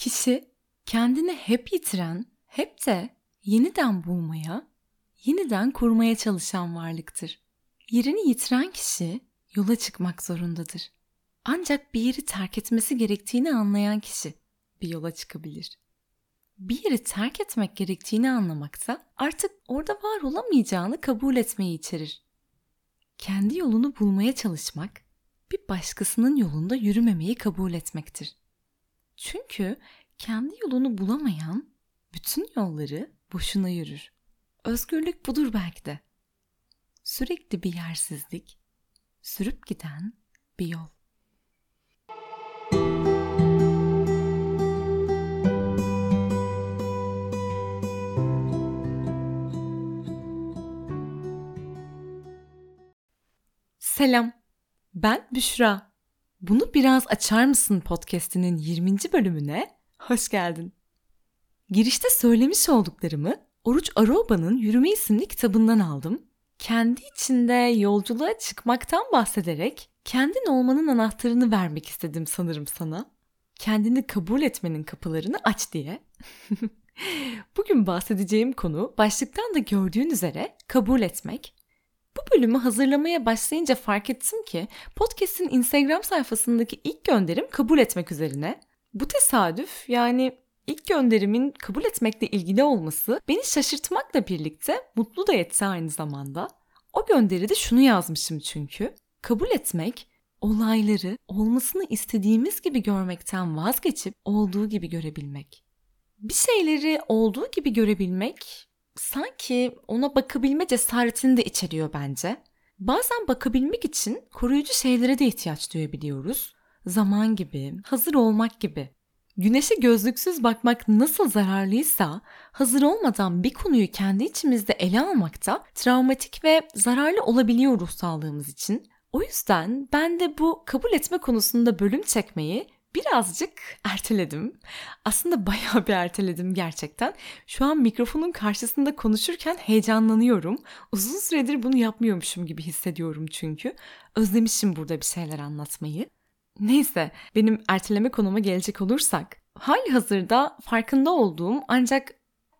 Kişi kendini hep yitiren, hep de yeniden bulmaya, yeniden kurmaya çalışan varlıktır. Yerini yitiren kişi yola çıkmak zorundadır. Ancak bir yeri terk etmesi gerektiğini anlayan kişi bir yola çıkabilir. Bir yeri terk etmek gerektiğini anlamaksa artık orada var olamayacağını kabul etmeyi içerir. Kendi yolunu bulmaya çalışmak bir başkasının yolunda yürümemeyi kabul etmektir. Çünkü kendi yolunu bulamayan bütün yolları boşuna yürür. Özgürlük budur belki de. Sürekli bir yersizlik, sürüp giden bir yol. Selam. Ben Büşra. Bunu biraz açar mısın podcast'inin 20. bölümüne hoş geldin. Girişte söylemiş olduklarımı Oruç Aroba'nın Yürüme isimli kitabından aldım. Kendi içinde yolculuğa çıkmaktan bahsederek kendin olmanın anahtarını vermek istedim sanırım sana. Kendini kabul etmenin kapılarını aç diye. Bugün bahsedeceğim konu başlıktan da gördüğün üzere kabul etmek bu bölümü hazırlamaya başlayınca fark ettim ki podcast'in Instagram sayfasındaki ilk gönderim kabul etmek üzerine. Bu tesadüf yani ilk gönderimin kabul etmekle ilgili olması beni şaşırtmakla birlikte mutlu da etti aynı zamanda. O gönderide şunu yazmışım çünkü. Kabul etmek olayları olmasını istediğimiz gibi görmekten vazgeçip olduğu gibi görebilmek. Bir şeyleri olduğu gibi görebilmek sanki ona bakabilme cesaretini de içeriyor bence. Bazen bakabilmek için koruyucu şeylere de ihtiyaç duyabiliyoruz. Zaman gibi, hazır olmak gibi. Güneşe gözlüksüz bakmak nasıl zararlıysa, hazır olmadan bir konuyu kendi içimizde ele almakta travmatik ve zararlı olabiliyor ruh sağlığımız için. O yüzden ben de bu kabul etme konusunda bölüm çekmeyi birazcık erteledim. Aslında bayağı bir erteledim gerçekten. Şu an mikrofonun karşısında konuşurken heyecanlanıyorum. Uzun süredir bunu yapmıyormuşum gibi hissediyorum çünkü. Özlemişim burada bir şeyler anlatmayı. Neyse benim erteleme konuma gelecek olursak. Hali hazırda farkında olduğum ancak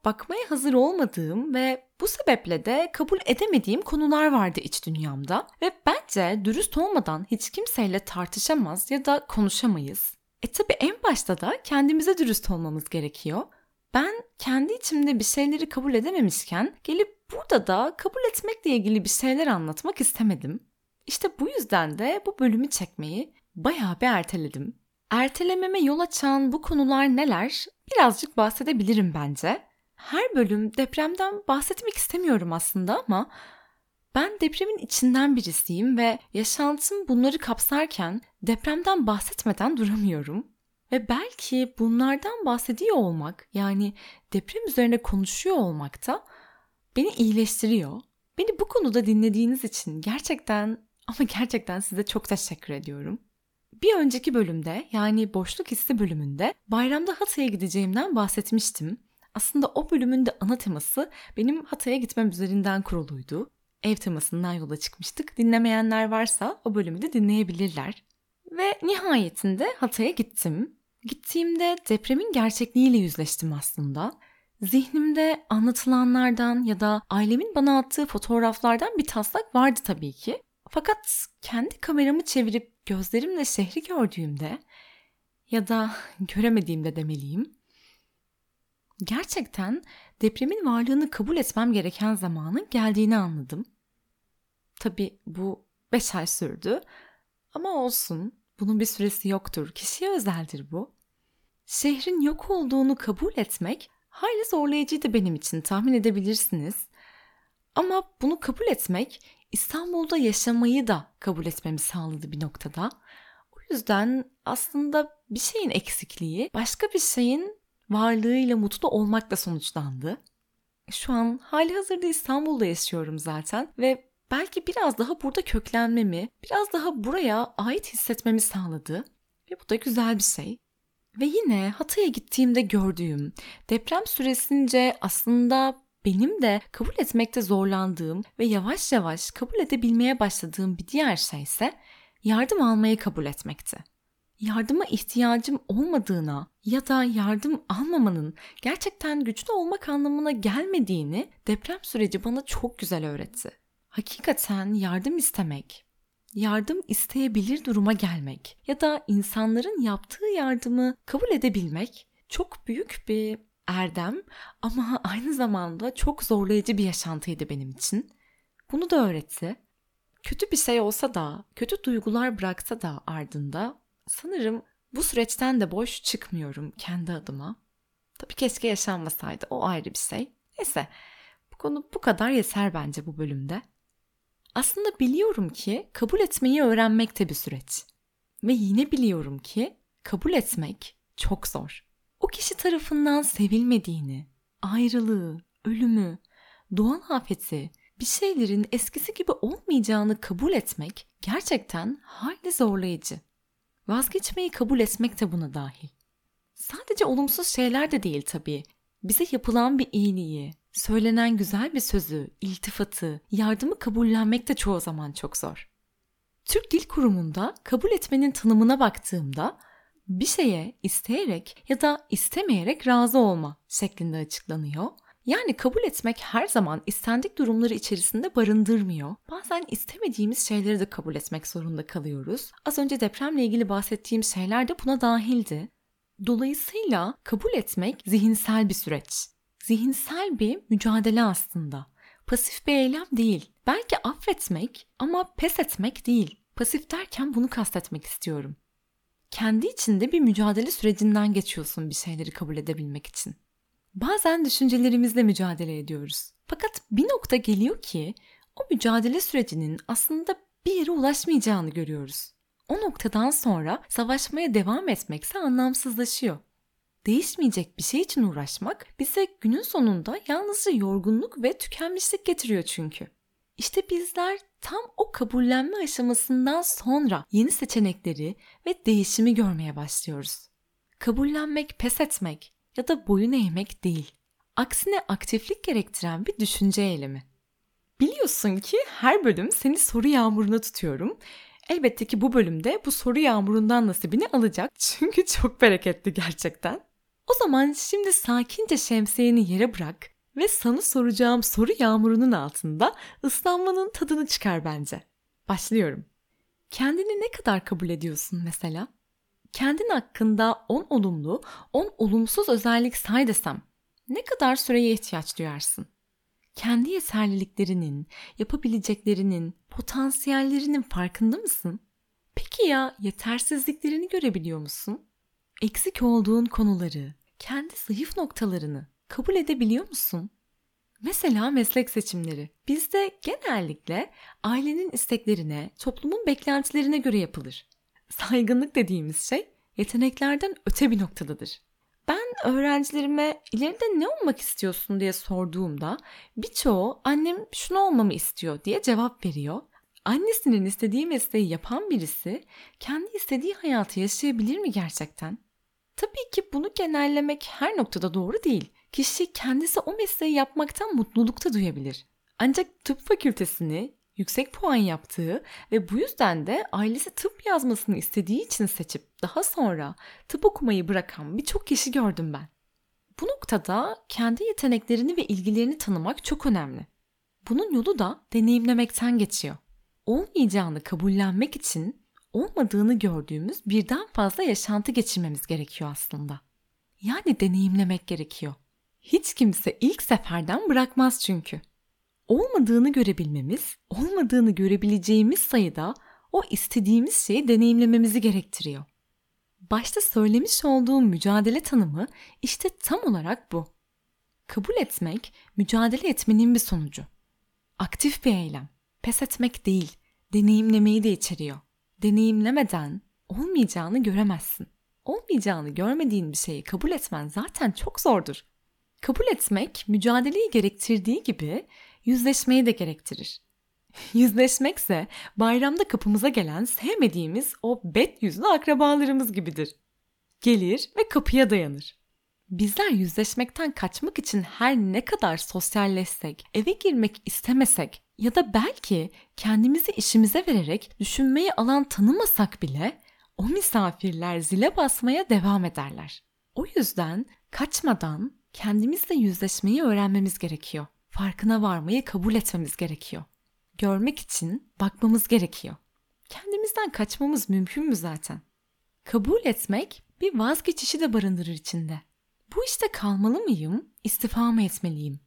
bakmaya hazır olmadığım ve bu sebeple de kabul edemediğim konular vardı iç dünyamda ve bence dürüst olmadan hiç kimseyle tartışamaz ya da konuşamayız. E tabi en başta da kendimize dürüst olmamız gerekiyor. Ben kendi içimde bir şeyleri kabul edememişken gelip burada da kabul etmekle ilgili bir şeyler anlatmak istemedim. İşte bu yüzden de bu bölümü çekmeyi bayağı bir erteledim. Ertelememe yol açan bu konular neler? Birazcık bahsedebilirim bence. Her bölüm depremden bahsetmek istemiyorum aslında ama ben depremin içinden birisiyim ve yaşantım bunları kapsarken depremden bahsetmeden duramıyorum. Ve belki bunlardan bahsediyor olmak yani deprem üzerine konuşuyor olmak da beni iyileştiriyor. Beni bu konuda dinlediğiniz için gerçekten ama gerçekten size çok teşekkür ediyorum. Bir önceki bölümde yani boşluk hissi bölümünde bayramda Hatay'a gideceğimden bahsetmiştim. Aslında o bölümün de ana teması benim Hatay'a gitmem üzerinden kuruluydu ev temasından yola çıkmıştık. Dinlemeyenler varsa o bölümü de dinleyebilirler. Ve nihayetinde Hatay'a gittim. Gittiğimde depremin gerçekliğiyle yüzleştim aslında. Zihnimde anlatılanlardan ya da ailemin bana attığı fotoğraflardan bir taslak vardı tabii ki. Fakat kendi kameramı çevirip gözlerimle şehri gördüğümde ya da göremediğimde demeliyim. Gerçekten depremin varlığını kabul etmem gereken zamanın geldiğini anladım. Tabi bu 5 ay sürdü ama olsun bunun bir süresi yoktur. Kişiye özeldir bu. Şehrin yok olduğunu kabul etmek hayli zorlayıcıydı benim için tahmin edebilirsiniz. Ama bunu kabul etmek İstanbul'da yaşamayı da kabul etmemi sağladı bir noktada. O yüzden aslında bir şeyin eksikliği başka bir şeyin varlığıyla mutlu olmakla sonuçlandı. Şu an hali hazırda İstanbul'da yaşıyorum zaten ve belki biraz daha burada köklenmemi, biraz daha buraya ait hissetmemi sağladı. Ve bu da güzel bir şey. Ve yine Hatay'a gittiğimde gördüğüm, deprem süresince aslında benim de kabul etmekte zorlandığım ve yavaş yavaş kabul edebilmeye başladığım bir diğer şey ise yardım almayı kabul etmekti. Yardıma ihtiyacım olmadığına ya da yardım almamanın gerçekten güçlü olmak anlamına gelmediğini deprem süreci bana çok güzel öğretti. Hakikaten yardım istemek, yardım isteyebilir duruma gelmek ya da insanların yaptığı yardımı kabul edebilmek çok büyük bir erdem ama aynı zamanda çok zorlayıcı bir yaşantıydı benim için. Bunu da öğretti. Kötü bir şey olsa da, kötü duygular bıraksa da ardında sanırım bu süreçten de boş çıkmıyorum kendi adıma. Tabii keşke yaşanmasaydı o ayrı bir şey. Neyse bu konu bu kadar yeter bence bu bölümde. Aslında biliyorum ki kabul etmeyi öğrenmek de bir süreç. Ve yine biliyorum ki kabul etmek çok zor. O kişi tarafından sevilmediğini, ayrılığı, ölümü, doğal afeti, bir şeylerin eskisi gibi olmayacağını kabul etmek gerçekten hayli zorlayıcı. Vazgeçmeyi kabul etmek de buna dahil. Sadece olumsuz şeyler de değil tabii. Bize yapılan bir iyiliği, söylenen güzel bir sözü, iltifatı, yardımı kabullenmek de çoğu zaman çok zor. Türk Dil Kurumu'nda kabul etmenin tanımına baktığımda bir şeye isteyerek ya da istemeyerek razı olma şeklinde açıklanıyor. Yani kabul etmek her zaman istendik durumları içerisinde barındırmıyor. Bazen istemediğimiz şeyleri de kabul etmek zorunda kalıyoruz. Az önce depremle ilgili bahsettiğim şeyler de buna dahildi. Dolayısıyla kabul etmek zihinsel bir süreç. Zihinsel bir mücadele aslında. Pasif bir eylem değil. Belki affetmek ama pes etmek değil. Pasif derken bunu kastetmek istiyorum. Kendi içinde bir mücadele sürecinden geçiyorsun bir şeyleri kabul edebilmek için. Bazen düşüncelerimizle mücadele ediyoruz. Fakat bir nokta geliyor ki o mücadele sürecinin aslında bir yere ulaşmayacağını görüyoruz. O noktadan sonra savaşmaya devam etmekse anlamsızlaşıyor. Değişmeyecek bir şey için uğraşmak bize günün sonunda yalnızca yorgunluk ve tükenmişlik getiriyor çünkü. İşte bizler tam o kabullenme aşamasından sonra yeni seçenekleri ve değişimi görmeye başlıyoruz. Kabullenmek, pes etmek ya da boyun eğmek değil. Aksine aktiflik gerektiren bir düşünce eylemi. Biliyorsun ki her bölüm seni soru yağmuruna tutuyorum. Elbette ki bu bölümde bu soru yağmurundan nasibini alacak çünkü çok bereketli gerçekten. O zaman şimdi sakince şemsiyeni yere bırak ve sana soracağım soru yağmurunun altında ıslanmanın tadını çıkar bence. Başlıyorum. Kendini ne kadar kabul ediyorsun mesela? Kendin hakkında 10 olumlu, 10 olumsuz özellik say desem ne kadar süreye ihtiyaç duyarsın? Kendi yeterliliklerinin, yapabileceklerinin, potansiyellerinin farkında mısın? Peki ya yetersizliklerini görebiliyor musun? Eksik olduğun konuları, kendi zayıf noktalarını kabul edebiliyor musun? Mesela meslek seçimleri. Bizde genellikle ailenin isteklerine, toplumun beklentilerine göre yapılır. Saygınlık dediğimiz şey yeteneklerden öte bir noktadadır. Ben öğrencilerime ileride ne olmak istiyorsun diye sorduğumda birçoğu annem şunu olmamı istiyor diye cevap veriyor. Annesinin istediği mesleği yapan birisi kendi istediği hayatı yaşayabilir mi gerçekten? Tabii ki bunu genellemek her noktada doğru değil. Kişi kendisi o mesleği yapmaktan mutlulukta duyabilir. Ancak tıp fakültesini yüksek puan yaptığı ve bu yüzden de ailesi tıp yazmasını istediği için seçip daha sonra tıp okumayı bırakan birçok kişi gördüm ben. Bu noktada kendi yeteneklerini ve ilgilerini tanımak çok önemli. Bunun yolu da deneyimlemekten geçiyor. Olmayacağını kabullenmek için olmadığını gördüğümüz birden fazla yaşantı geçirmemiz gerekiyor aslında. Yani deneyimlemek gerekiyor. Hiç kimse ilk seferden bırakmaz çünkü. Olmadığını görebilmemiz, olmadığını görebileceğimiz sayıda o istediğimiz şeyi deneyimlememizi gerektiriyor. Başta söylemiş olduğum mücadele tanımı işte tam olarak bu. Kabul etmek, mücadele etmenin bir sonucu. Aktif bir eylem. Pes etmek değil, deneyimlemeyi de içeriyor. Deneyimlemeden olmayacağını göremezsin. Olmayacağını görmediğin bir şeyi kabul etmen zaten çok zordur. Kabul etmek mücadeleyi gerektirdiği gibi yüzleşmeyi de gerektirir. Yüzleşmekse bayramda kapımıza gelen sevmediğimiz o bet yüzlü akrabalarımız gibidir. Gelir ve kapıya dayanır. Bizler yüzleşmekten kaçmak için her ne kadar sosyalleşsek, eve girmek istemesek ya da belki kendimizi işimize vererek düşünmeyi alan tanımasak bile o misafirler zile basmaya devam ederler. O yüzden kaçmadan kendimizle yüzleşmeyi öğrenmemiz gerekiyor. Farkına varmayı kabul etmemiz gerekiyor. Görmek için bakmamız gerekiyor. Kendimizden kaçmamız mümkün mü zaten? Kabul etmek bir vazgeçişi de barındırır içinde. Bu işte kalmalı mıyım, istifa mı etmeliyim?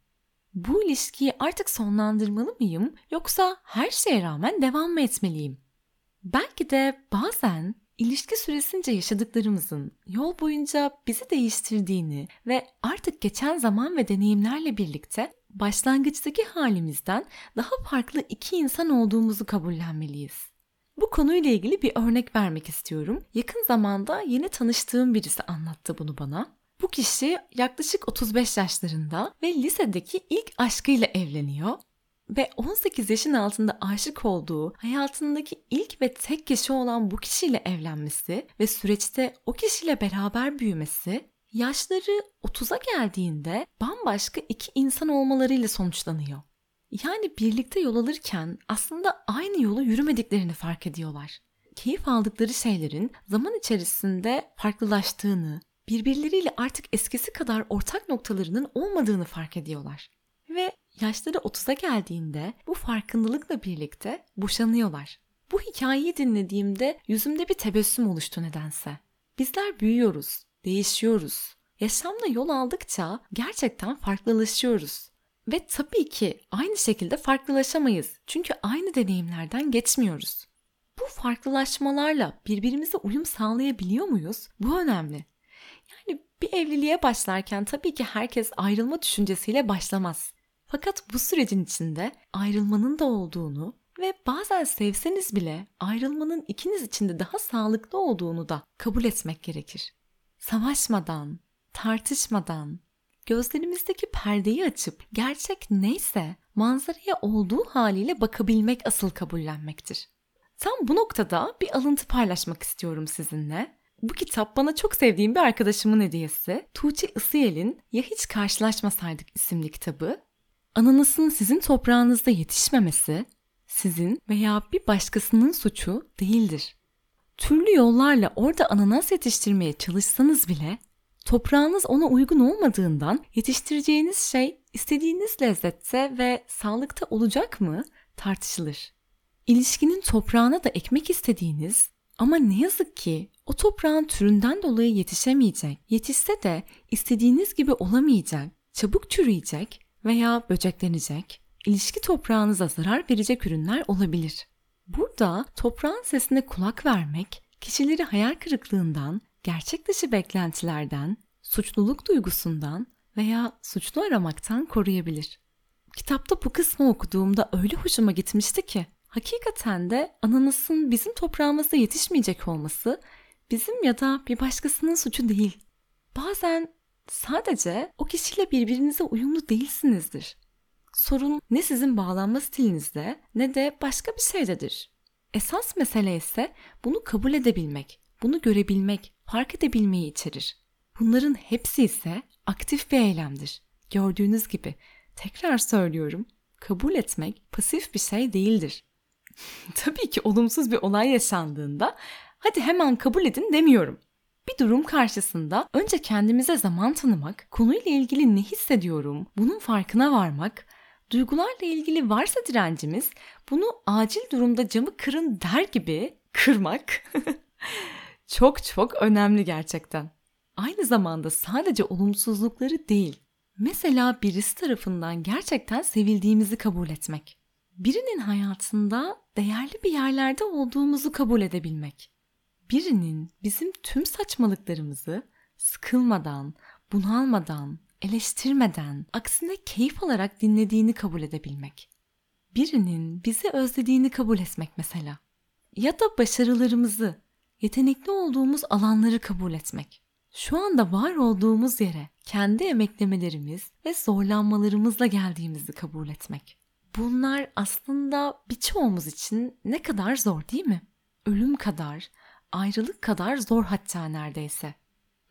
Bu ilişkiyi artık sonlandırmalı mıyım yoksa her şeye rağmen devam mı etmeliyim? Belki de bazen ilişki süresince yaşadıklarımızın yol boyunca bizi değiştirdiğini ve artık geçen zaman ve deneyimlerle birlikte başlangıçtaki halimizden daha farklı iki insan olduğumuzu kabullenmeliyiz. Bu konuyla ilgili bir örnek vermek istiyorum. Yakın zamanda yeni tanıştığım birisi anlattı bunu bana. Bu kişi yaklaşık 35 yaşlarında ve lisedeki ilk aşkıyla evleniyor ve 18 yaşın altında aşık olduğu hayatındaki ilk ve tek kişi olan bu kişiyle evlenmesi ve süreçte o kişiyle beraber büyümesi yaşları 30'a geldiğinde bambaşka iki insan olmalarıyla sonuçlanıyor. Yani birlikte yol alırken aslında aynı yolu yürümediklerini fark ediyorlar. Keyif aldıkları şeylerin zaman içerisinde farklılaştığını, birbirleriyle artık eskisi kadar ortak noktalarının olmadığını fark ediyorlar. Ve yaşları 30'a geldiğinde bu farkındalıkla birlikte boşanıyorlar. Bu hikayeyi dinlediğimde yüzümde bir tebessüm oluştu nedense. Bizler büyüyoruz, değişiyoruz. Yaşamla yol aldıkça gerçekten farklılaşıyoruz. Ve tabii ki aynı şekilde farklılaşamayız. Çünkü aynı deneyimlerden geçmiyoruz. Bu farklılaşmalarla birbirimize uyum sağlayabiliyor muyuz? Bu önemli. Yani bir evliliğe başlarken tabii ki herkes ayrılma düşüncesiyle başlamaz. Fakat bu sürecin içinde ayrılmanın da olduğunu ve bazen sevseniz bile ayrılmanın ikiniz için de daha sağlıklı olduğunu da kabul etmek gerekir. Savaşmadan, tartışmadan, gözlerimizdeki perdeyi açıp gerçek neyse manzaraya olduğu haliyle bakabilmek asıl kabullenmektir. Tam bu noktada bir alıntı paylaşmak istiyorum sizinle. Bu kitap bana çok sevdiğim bir arkadaşımın hediyesi. Tuğçe Isıyel'in Ya Hiç Karşılaşmasaydık isimli kitabı. Ananasın sizin toprağınızda yetişmemesi, sizin veya bir başkasının suçu değildir. Türlü yollarla orada ananas yetiştirmeye çalışsanız bile toprağınız ona uygun olmadığından yetiştireceğiniz şey istediğiniz lezzette ve sağlıkta olacak mı tartışılır. İlişkinin toprağına da ekmek istediğiniz ama ne yazık ki o toprağın türünden dolayı yetişemeyecek, yetişse de istediğiniz gibi olamayacak, çabuk çürüyecek veya böceklenecek, ilişki toprağınıza zarar verecek ürünler olabilir. Burada toprağın sesine kulak vermek, kişileri hayal kırıklığından, gerçek dışı beklentilerden, suçluluk duygusundan veya suçlu aramaktan koruyabilir. Kitapta bu kısmı okuduğumda öyle hoşuma gitmişti ki, hakikaten de ananasın bizim toprağımızda yetişmeyecek olması bizim ya da bir başkasının suçu değil. Bazen sadece o kişiyle birbirinize uyumlu değilsinizdir. Sorun ne sizin bağlanma stilinizde ne de başka bir şeydedir. Esas mesele ise bunu kabul edebilmek, bunu görebilmek, fark edebilmeyi içerir. Bunların hepsi ise aktif bir eylemdir. Gördüğünüz gibi tekrar söylüyorum, kabul etmek pasif bir şey değildir. Tabii ki olumsuz bir olay yaşandığında hadi hemen kabul edin demiyorum. Bir durum karşısında önce kendimize zaman tanımak, konuyla ilgili ne hissediyorum, bunun farkına varmak, duygularla ilgili varsa direncimiz bunu acil durumda camı kırın der gibi kırmak çok çok önemli gerçekten. Aynı zamanda sadece olumsuzlukları değil, mesela birisi tarafından gerçekten sevildiğimizi kabul etmek. Birinin hayatında değerli bir yerlerde olduğumuzu kabul edebilmek. Birinin bizim tüm saçmalıklarımızı sıkılmadan, bunalmadan, eleştirmeden, aksine keyif alarak dinlediğini kabul edebilmek. Birinin bizi özlediğini kabul etmek mesela. Ya da başarılarımızı, yetenekli olduğumuz alanları kabul etmek. Şu anda var olduğumuz yere kendi emeklemelerimiz ve zorlanmalarımızla geldiğimizi kabul etmek. Bunlar aslında birçoğumuz için ne kadar zor değil mi? Ölüm kadar, ayrılık kadar zor hatta neredeyse.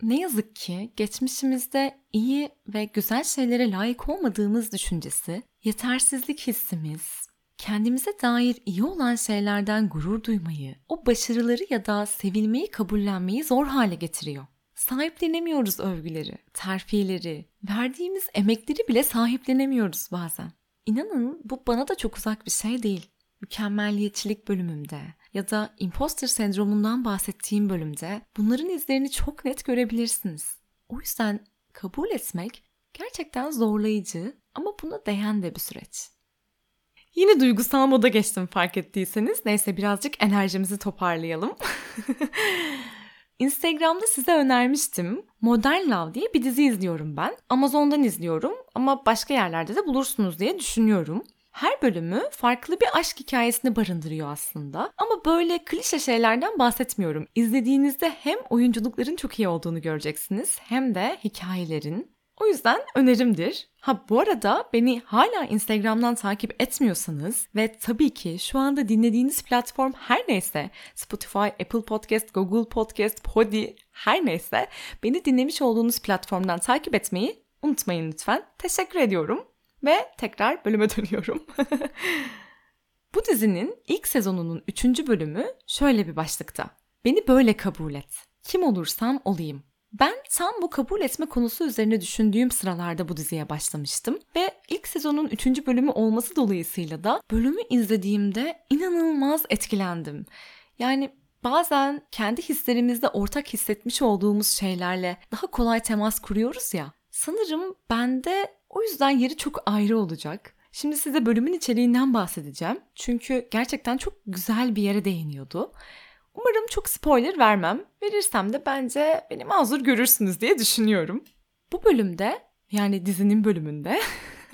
Ne yazık ki geçmişimizde iyi ve güzel şeylere layık olmadığımız düşüncesi, yetersizlik hissimiz, kendimize dair iyi olan şeylerden gurur duymayı, o başarıları ya da sevilmeyi kabullenmeyi zor hale getiriyor. Sahiplenemiyoruz övgüleri, terfileri, verdiğimiz emekleri bile sahiplenemiyoruz bazen. İnanın bu bana da çok uzak bir şey değil. Mükemmelliyetçilik bölümümde ya da imposter sendromundan bahsettiğim bölümde bunların izlerini çok net görebilirsiniz. O yüzden kabul etmek gerçekten zorlayıcı ama buna değen de bir süreç. Yine duygusal moda geçtim fark ettiyseniz. Neyse birazcık enerjimizi toparlayalım. Instagram'da size önermiştim. Modern Love diye bir dizi izliyorum ben. Amazon'dan izliyorum ama başka yerlerde de bulursunuz diye düşünüyorum. Her bölümü farklı bir aşk hikayesini barındırıyor aslında. Ama böyle klişe şeylerden bahsetmiyorum. İzlediğinizde hem oyunculukların çok iyi olduğunu göreceksiniz hem de hikayelerin. O yüzden önerimdir. Ha bu arada beni hala Instagram'dan takip etmiyorsanız ve tabii ki şu anda dinlediğiniz platform her neyse Spotify, Apple Podcast, Google Podcast, Podi her neyse beni dinlemiş olduğunuz platformdan takip etmeyi unutmayın lütfen. Teşekkür ediyorum ve tekrar bölüme dönüyorum. bu dizinin ilk sezonunun 3. bölümü şöyle bir başlıkta. Beni böyle kabul et. Kim olursam olayım. Ben tam bu kabul etme konusu üzerine düşündüğüm sıralarda bu diziye başlamıştım ve ilk sezonun 3. bölümü olması dolayısıyla da bölümü izlediğimde inanılmaz etkilendim. Yani bazen kendi hislerimizde ortak hissetmiş olduğumuz şeylerle daha kolay temas kuruyoruz ya. Sanırım bende o yüzden yeri çok ayrı olacak. Şimdi size bölümün içeriğinden bahsedeceğim. Çünkü gerçekten çok güzel bir yere değiniyordu. Umarım çok spoiler vermem. Verirsem de bence beni mazur görürsünüz diye düşünüyorum. Bu bölümde yani dizinin bölümünde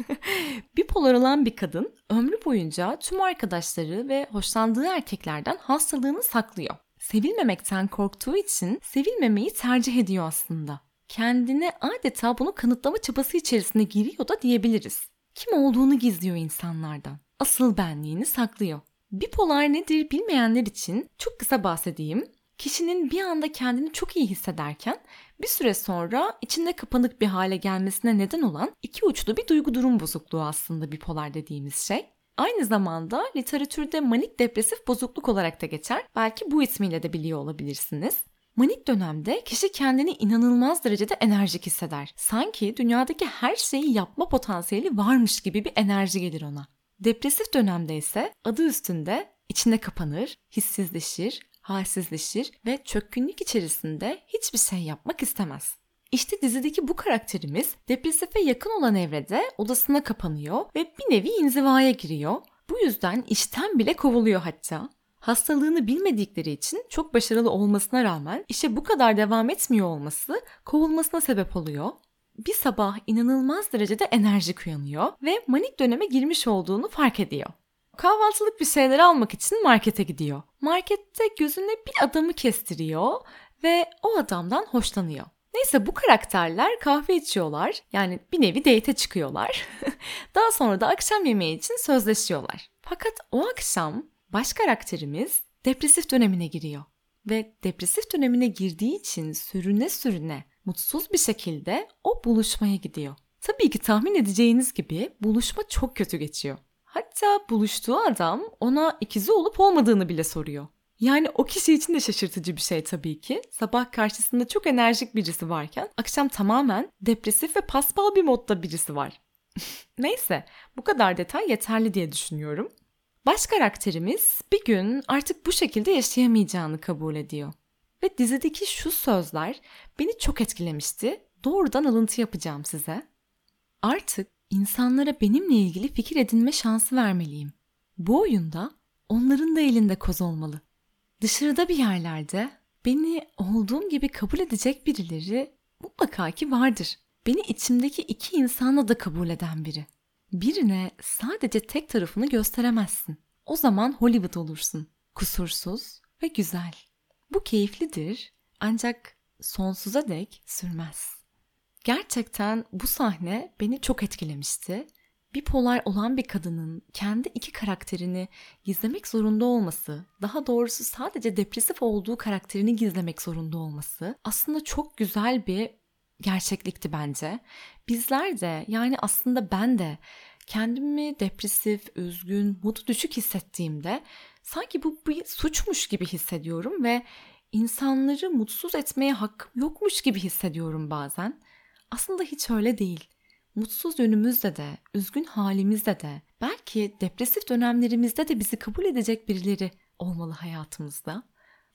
bipolar olan bir kadın ömrü boyunca tüm arkadaşları ve hoşlandığı erkeklerden hastalığını saklıyor. Sevilmemekten korktuğu için sevilmemeyi tercih ediyor aslında. Kendine adeta bunu kanıtlama çabası içerisine giriyor da diyebiliriz. Kim olduğunu gizliyor insanlardan. Asıl benliğini saklıyor. Bipolar nedir bilmeyenler için çok kısa bahsedeyim. Kişinin bir anda kendini çok iyi hissederken bir süre sonra içinde kapanık bir hale gelmesine neden olan iki uçlu bir duygu durum bozukluğu aslında bipolar dediğimiz şey. Aynı zamanda literatürde manik depresif bozukluk olarak da geçer. Belki bu ismiyle de biliyor olabilirsiniz. Manik dönemde kişi kendini inanılmaz derecede enerjik hisseder. Sanki dünyadaki her şeyi yapma potansiyeli varmış gibi bir enerji gelir ona. Depresif dönemde ise adı üstünde içine kapanır, hissizleşir, halsizleşir ve çökkünlük içerisinde hiçbir şey yapmak istemez. İşte dizideki bu karakterimiz depresife yakın olan evrede odasına kapanıyor ve bir nevi inzivaya giriyor. Bu yüzden işten bile kovuluyor hatta. Hastalığını bilmedikleri için çok başarılı olmasına rağmen işe bu kadar devam etmiyor olması kovulmasına sebep oluyor bir sabah inanılmaz derecede enerjik uyanıyor ve manik döneme girmiş olduğunu fark ediyor. Kahvaltılık bir şeyler almak için markete gidiyor. Markette gözüne bir adamı kestiriyor ve o adamdan hoşlanıyor. Neyse bu karakterler kahve içiyorlar. Yani bir nevi date çıkıyorlar. Daha sonra da akşam yemeği için sözleşiyorlar. Fakat o akşam baş karakterimiz depresif dönemine giriyor. Ve depresif dönemine girdiği için sürüne sürüne mutsuz bir şekilde o buluşmaya gidiyor. Tabii ki tahmin edeceğiniz gibi buluşma çok kötü geçiyor. Hatta buluştuğu adam ona ikizi olup olmadığını bile soruyor. Yani o kişi için de şaşırtıcı bir şey tabii ki. Sabah karşısında çok enerjik birisi varken akşam tamamen depresif ve paspal bir modda birisi var. Neyse bu kadar detay yeterli diye düşünüyorum. Baş karakterimiz bir gün artık bu şekilde yaşayamayacağını kabul ediyor. Ve dizideki şu sözler beni çok etkilemişti. Doğrudan alıntı yapacağım size. Artık insanlara benimle ilgili fikir edinme şansı vermeliyim. Bu oyunda onların da elinde koz olmalı. Dışarıda bir yerlerde beni olduğum gibi kabul edecek birileri mutlaka ki vardır. Beni içimdeki iki insanla da kabul eden biri. Birine sadece tek tarafını gösteremezsin. O zaman Hollywood olursun. Kusursuz ve güzel. Bu keyiflidir ancak sonsuza dek sürmez. Gerçekten bu sahne beni çok etkilemişti. Bipolar olan bir kadının kendi iki karakterini gizlemek zorunda olması, daha doğrusu sadece depresif olduğu karakterini gizlemek zorunda olması aslında çok güzel bir gerçeklikti bence. Bizler de yani aslında ben de kendimi depresif, üzgün, modu düşük hissettiğimde sanki bu bir suçmuş gibi hissediyorum ve insanları mutsuz etmeye hakkım yokmuş gibi hissediyorum bazen. Aslında hiç öyle değil. Mutsuz yönümüzde de, üzgün halimizde de, belki depresif dönemlerimizde de bizi kabul edecek birileri olmalı hayatımızda.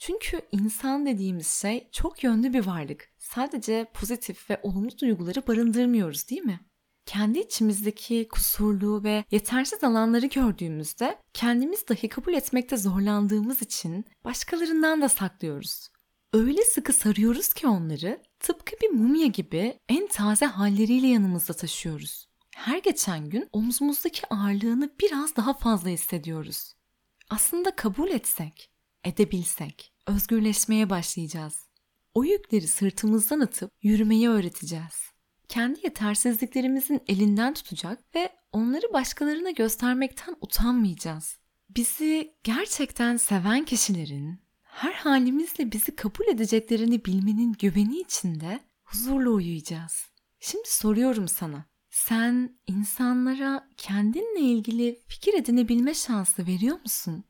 Çünkü insan dediğimiz şey çok yönlü bir varlık. Sadece pozitif ve olumlu duyguları barındırmıyoruz değil mi? Kendi içimizdeki kusurlu ve yetersiz alanları gördüğümüzde kendimiz dahi kabul etmekte zorlandığımız için başkalarından da saklıyoruz. Öyle sıkı sarıyoruz ki onları tıpkı bir mumya gibi en taze halleriyle yanımızda taşıyoruz. Her geçen gün omzumuzdaki ağırlığını biraz daha fazla hissediyoruz. Aslında kabul etsek, edebilsek, özgürleşmeye başlayacağız. O yükleri sırtımızdan atıp yürümeyi öğreteceğiz. Kendi yetersizliklerimizin elinden tutacak ve onları başkalarına göstermekten utanmayacağız. Bizi gerçekten seven kişilerin her halimizle bizi kabul edeceklerini bilmenin güveni içinde huzurla uyuyacağız. Şimdi soruyorum sana. Sen insanlara kendinle ilgili fikir edinebilme şansı veriyor musun?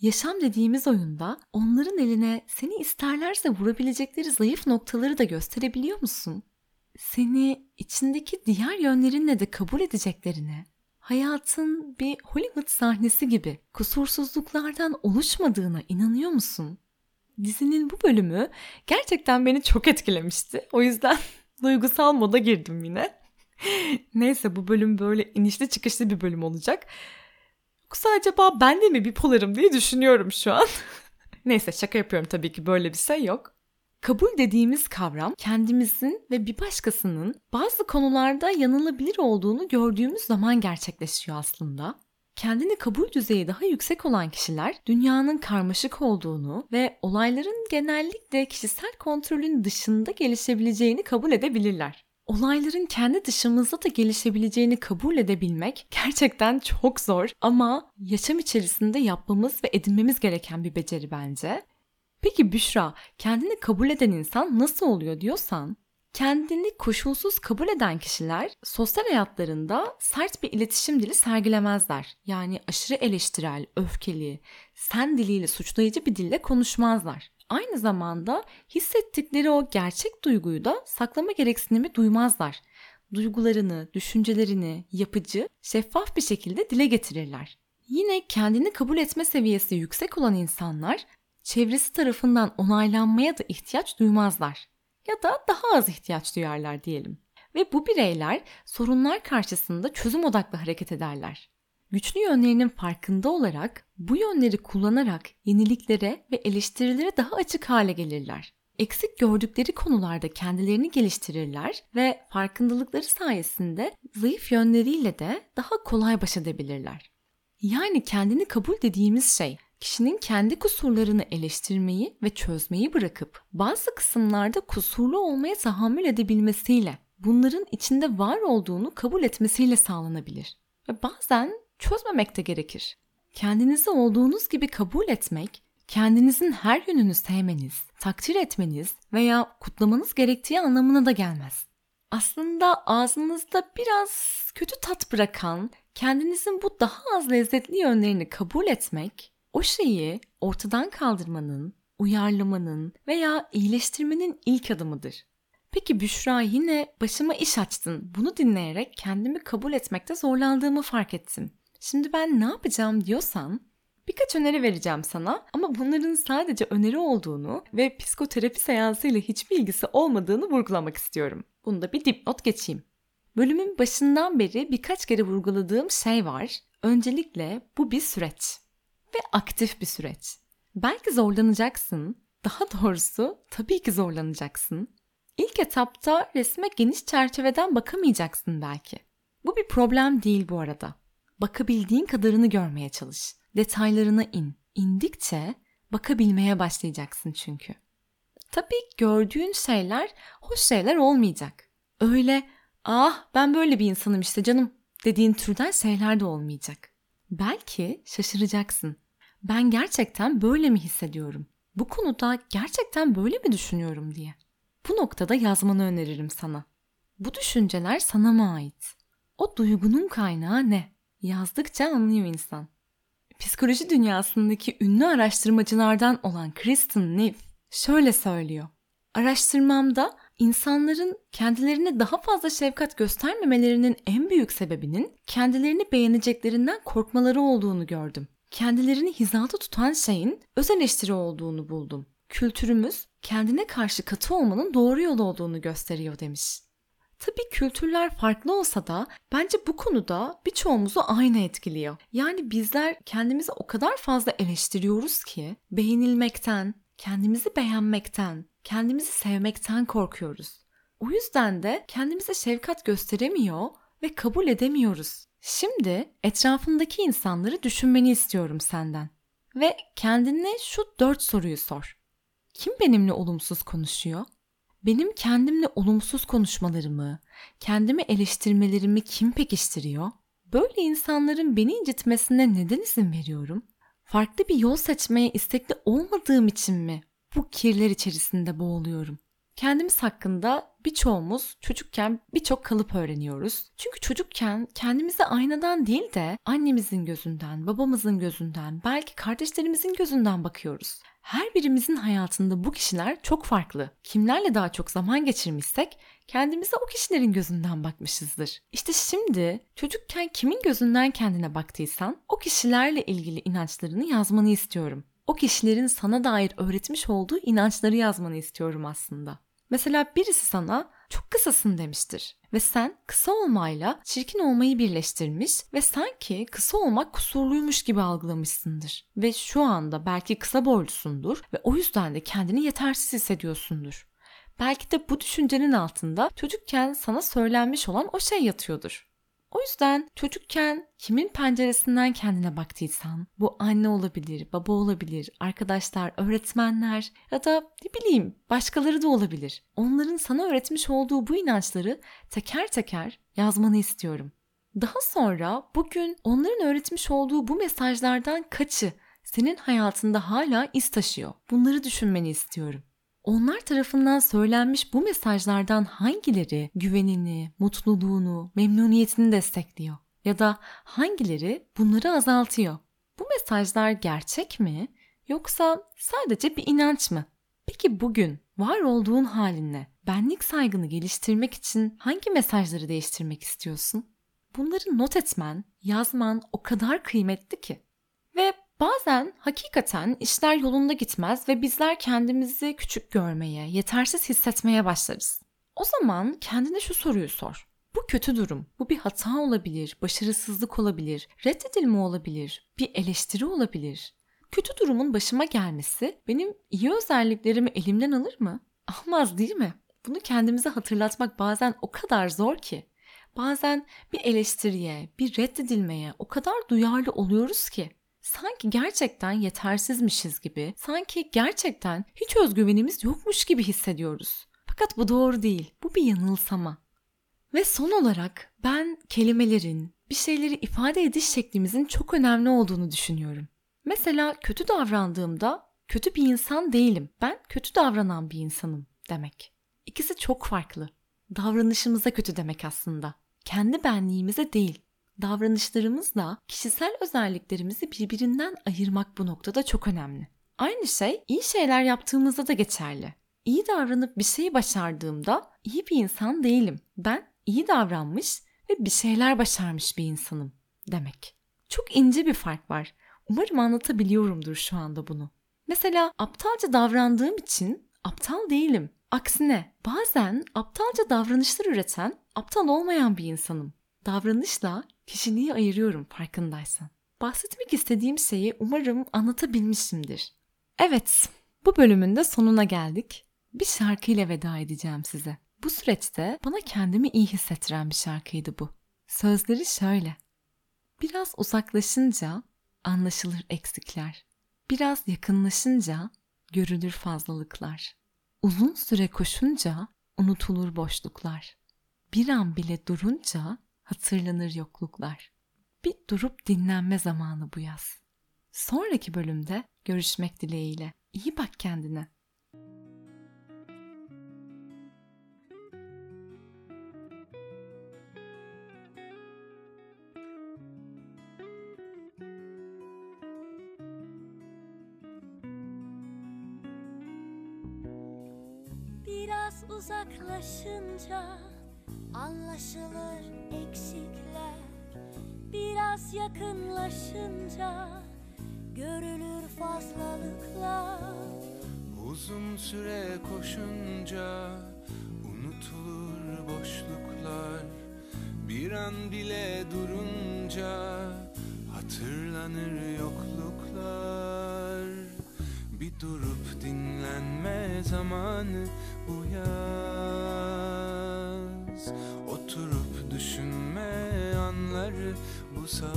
Yaşam dediğimiz oyunda onların eline seni isterlerse vurabilecekleri zayıf noktaları da gösterebiliyor musun? Seni içindeki diğer yönlerinle de kabul edeceklerine, hayatın bir Hollywood sahnesi gibi kusursuzluklardan oluşmadığına inanıyor musun? Dizinin bu bölümü gerçekten beni çok etkilemişti. O yüzden duygusal moda girdim yine. Neyse bu bölüm böyle inişli çıkışlı bir bölüm olacak. Yoksa acaba ben de mi bipolarım diye düşünüyorum şu an. Neyse şaka yapıyorum tabii ki böyle bir şey yok. Kabul dediğimiz kavram kendimizin ve bir başkasının bazı konularda yanılabilir olduğunu gördüğümüz zaman gerçekleşiyor aslında. Kendini kabul düzeyi daha yüksek olan kişiler dünyanın karmaşık olduğunu ve olayların genellikle kişisel kontrolün dışında gelişebileceğini kabul edebilirler olayların kendi dışımızda da gelişebileceğini kabul edebilmek gerçekten çok zor ama yaşam içerisinde yapmamız ve edinmemiz gereken bir beceri bence. Peki Büşra, kendini kabul eden insan nasıl oluyor diyorsan, kendini koşulsuz kabul eden kişiler sosyal hayatlarında sert bir iletişim dili sergilemezler. Yani aşırı eleştirel, öfkeli, sen diliyle suçlayıcı bir dille konuşmazlar aynı zamanda hissettikleri o gerçek duyguyu da saklama gereksinimi duymazlar. Duygularını, düşüncelerini yapıcı, şeffaf bir şekilde dile getirirler. Yine kendini kabul etme seviyesi yüksek olan insanlar çevresi tarafından onaylanmaya da ihtiyaç duymazlar. Ya da daha az ihtiyaç duyarlar diyelim. Ve bu bireyler sorunlar karşısında çözüm odaklı hareket ederler güçlü yönlerinin farkında olarak bu yönleri kullanarak yeniliklere ve eleştirilere daha açık hale gelirler. Eksik gördükleri konularda kendilerini geliştirirler ve farkındalıkları sayesinde zayıf yönleriyle de daha kolay baş edebilirler. Yani kendini kabul dediğimiz şey kişinin kendi kusurlarını eleştirmeyi ve çözmeyi bırakıp bazı kısımlarda kusurlu olmaya tahammül edebilmesiyle bunların içinde var olduğunu kabul etmesiyle sağlanabilir. Ve bazen çözmemek de gerekir. Kendinizi olduğunuz gibi kabul etmek, kendinizin her yönünü sevmeniz, takdir etmeniz veya kutlamanız gerektiği anlamına da gelmez. Aslında ağzınızda biraz kötü tat bırakan, kendinizin bu daha az lezzetli yönlerini kabul etmek, o şeyi ortadan kaldırmanın, uyarlamanın veya iyileştirmenin ilk adımıdır. Peki Büşra yine başıma iş açtın. Bunu dinleyerek kendimi kabul etmekte zorlandığımı fark ettim. Şimdi ben ne yapacağım diyorsan birkaç öneri vereceğim sana ama bunların sadece öneri olduğunu ve psikoterapi seansıyla hiçbir ilgisi olmadığını vurgulamak istiyorum. Bunu da bir dipnot geçeyim. Bölümün başından beri birkaç kere vurguladığım şey var. Öncelikle bu bir süreç ve aktif bir süreç. Belki zorlanacaksın. Daha doğrusu tabii ki zorlanacaksın. İlk etapta resme geniş çerçeveden bakamayacaksın belki. Bu bir problem değil bu arada. Bakabildiğin kadarını görmeye çalış. Detaylarına in. İndikçe bakabilmeye başlayacaksın çünkü. Tabii gördüğün şeyler hoş şeyler olmayacak. Öyle ah ben böyle bir insanım işte canım dediğin türden şeyler de olmayacak. Belki şaşıracaksın. Ben gerçekten böyle mi hissediyorum? Bu konuda gerçekten böyle mi düşünüyorum diye. Bu noktada yazmanı öneririm sana. Bu düşünceler sana mı ait? O duygunun kaynağı ne? Yazdıkça anlıyor insan. Psikoloji dünyasındaki ünlü araştırmacılardan olan Kristen Neff şöyle söylüyor. Araştırmamda insanların kendilerine daha fazla şefkat göstermemelerinin en büyük sebebinin kendilerini beğeneceklerinden korkmaları olduğunu gördüm. Kendilerini hizada tutan şeyin öz eleştiri olduğunu buldum. Kültürümüz kendine karşı katı olmanın doğru yol olduğunu gösteriyor demiş. Tabii kültürler farklı olsa da bence bu konuda birçoğumuzu aynı etkiliyor. Yani bizler kendimizi o kadar fazla eleştiriyoruz ki beğenilmekten, kendimizi beğenmekten, kendimizi sevmekten korkuyoruz. O yüzden de kendimize şefkat gösteremiyor ve kabul edemiyoruz. Şimdi etrafındaki insanları düşünmeni istiyorum senden. Ve kendine şu dört soruyu sor. Kim benimle olumsuz konuşuyor? Benim kendimle olumsuz konuşmalarımı, kendimi eleştirmelerimi kim pekiştiriyor? Böyle insanların beni incitmesine neden izin veriyorum? Farklı bir yol seçmeye istekli olmadığım için mi bu kirler içerisinde boğuluyorum? Kendimiz hakkında birçoğumuz çocukken birçok kalıp öğreniyoruz. Çünkü çocukken kendimize aynadan değil de annemizin gözünden, babamızın gözünden, belki kardeşlerimizin gözünden bakıyoruz. Her birimizin hayatında bu kişiler çok farklı. Kimlerle daha çok zaman geçirmişsek kendimize o kişilerin gözünden bakmışızdır. İşte şimdi çocukken kimin gözünden kendine baktıysan o kişilerle ilgili inançlarını yazmanı istiyorum. O kişilerin sana dair öğretmiş olduğu inançları yazmanı istiyorum aslında. Mesela birisi sana çok kısasın demiştir ve sen kısa olmayla çirkin olmayı birleştirmiş ve sanki kısa olmak kusurluymuş gibi algılamışsındır. Ve şu anda belki kısa boylusundur ve o yüzden de kendini yetersiz hissediyorsundur. Belki de bu düşüncenin altında çocukken sana söylenmiş olan o şey yatıyordur. O yüzden çocukken kimin penceresinden kendine baktıysan bu anne olabilir, baba olabilir, arkadaşlar, öğretmenler ya da ne bileyim başkaları da olabilir. Onların sana öğretmiş olduğu bu inançları teker teker yazmanı istiyorum. Daha sonra bugün onların öğretmiş olduğu bu mesajlardan kaçı senin hayatında hala iz taşıyor? Bunları düşünmeni istiyorum. Onlar tarafından söylenmiş bu mesajlardan hangileri güvenini, mutluluğunu, memnuniyetini destekliyor? Ya da hangileri bunları azaltıyor? Bu mesajlar gerçek mi yoksa sadece bir inanç mı? Peki bugün var olduğun halinle benlik saygını geliştirmek için hangi mesajları değiştirmek istiyorsun? Bunları not etmen, yazman o kadar kıymetli ki. Ve Bazen hakikaten işler yolunda gitmez ve bizler kendimizi küçük görmeye, yetersiz hissetmeye başlarız. O zaman kendine şu soruyu sor. Bu kötü durum, bu bir hata olabilir, başarısızlık olabilir, reddedilme olabilir, bir eleştiri olabilir. Kötü durumun başıma gelmesi benim iyi özelliklerimi elimden alır mı? Almaz değil mi? Bunu kendimize hatırlatmak bazen o kadar zor ki. Bazen bir eleştiriye, bir reddedilmeye o kadar duyarlı oluyoruz ki sanki gerçekten yetersizmişiz gibi, sanki gerçekten hiç özgüvenimiz yokmuş gibi hissediyoruz. Fakat bu doğru değil. Bu bir yanılsama. Ve son olarak ben kelimelerin, bir şeyleri ifade ediş şeklimizin çok önemli olduğunu düşünüyorum. Mesela kötü davrandığımda kötü bir insan değilim. Ben kötü davranan bir insanım demek. İkisi çok farklı. Davranışımıza kötü demek aslında. Kendi benliğimize değil davranışlarımızla kişisel özelliklerimizi birbirinden ayırmak bu noktada çok önemli. Aynı şey iyi şeyler yaptığımızda da geçerli. İyi davranıp bir şeyi başardığımda iyi bir insan değilim. Ben iyi davranmış ve bir şeyler başarmış bir insanım demek. Çok ince bir fark var. Umarım anlatabiliyorumdur şu anda bunu. Mesela aptalca davrandığım için aptal değilim. Aksine bazen aptalca davranışlar üreten aptal olmayan bir insanım. Davranışla kişiliği ayırıyorum farkındaysan. Bahsetmek istediğim şeyi umarım anlatabilmişimdir. Evet, bu bölümün de sonuna geldik. Bir şarkıyla veda edeceğim size. Bu süreçte bana kendimi iyi hissettiren bir şarkıydı bu. Sözleri şöyle. Biraz uzaklaşınca anlaşılır eksikler. Biraz yakınlaşınca görülür fazlalıklar. Uzun süre koşunca unutulur boşluklar. Bir an bile durunca hatırlanır yokluklar. Bir durup dinlenme zamanı bu yaz. Sonraki bölümde görüşmek dileğiyle. İyi bak kendine. Biraz uzaklaşınca anlaşılır eksikler. Biraz yakınlaşınca görülür fazlalıklar. Uzun süre koşunca unutulur boşluklar. Bir an bile durunca hatırlanır yokluklar. Bir durup dinlenme zamanı bu yaz düşünme anları bu sabah.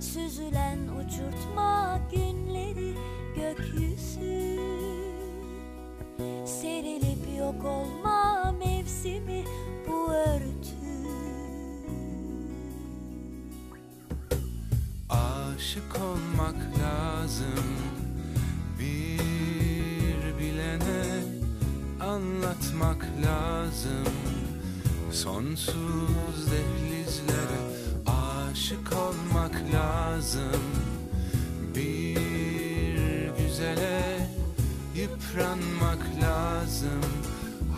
Süzülen uçurtma günleri gökyüzü. Serilip yok olma mevsimi bu örtü. Aşık olmak lazım. Bir bilene anlatmak lazım Sonsuz dehlizlere aşık olmak lazım. Bir güzele yıpranmak lazım.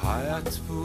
Hayat bu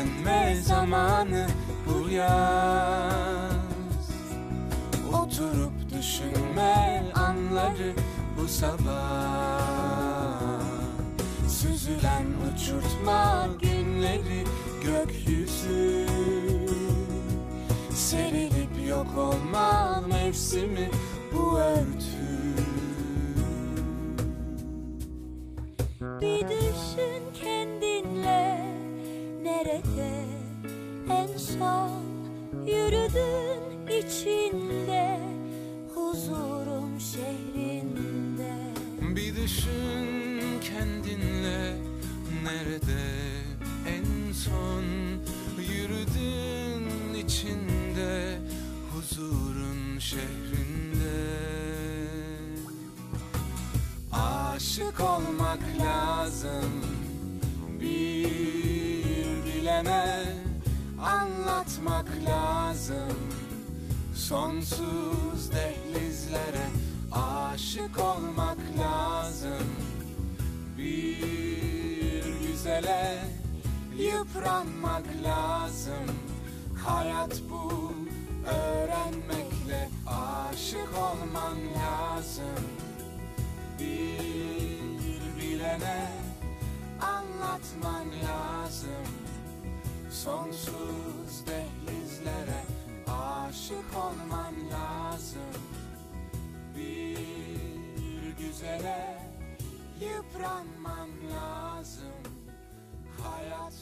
dinlenme zamanı bu yaz. Oturup düşünme anları bu sabah. Süzülen uçurtma günleri gökyüzü. Serilip yok olma mevsimi bu örtü. Bir düşün nerede en son yürüdün içinde huzurun şehrinde. Bir düşün kendinle nerede? En son yürüdün içinde huzurun şehrinde. Aşık olmak lazım bir bilene anlatmak lazım. Sonsuz dehlizlere aşık olmak lazım. Bir güzele yıpranmak lazım. Hayat bu öğrenmekle aşık olman lazım. Bir bilene anlatman lazım Sonsuz dehlizlere aşık olman lazım. Bir güzele yıpranman lazım. Hayat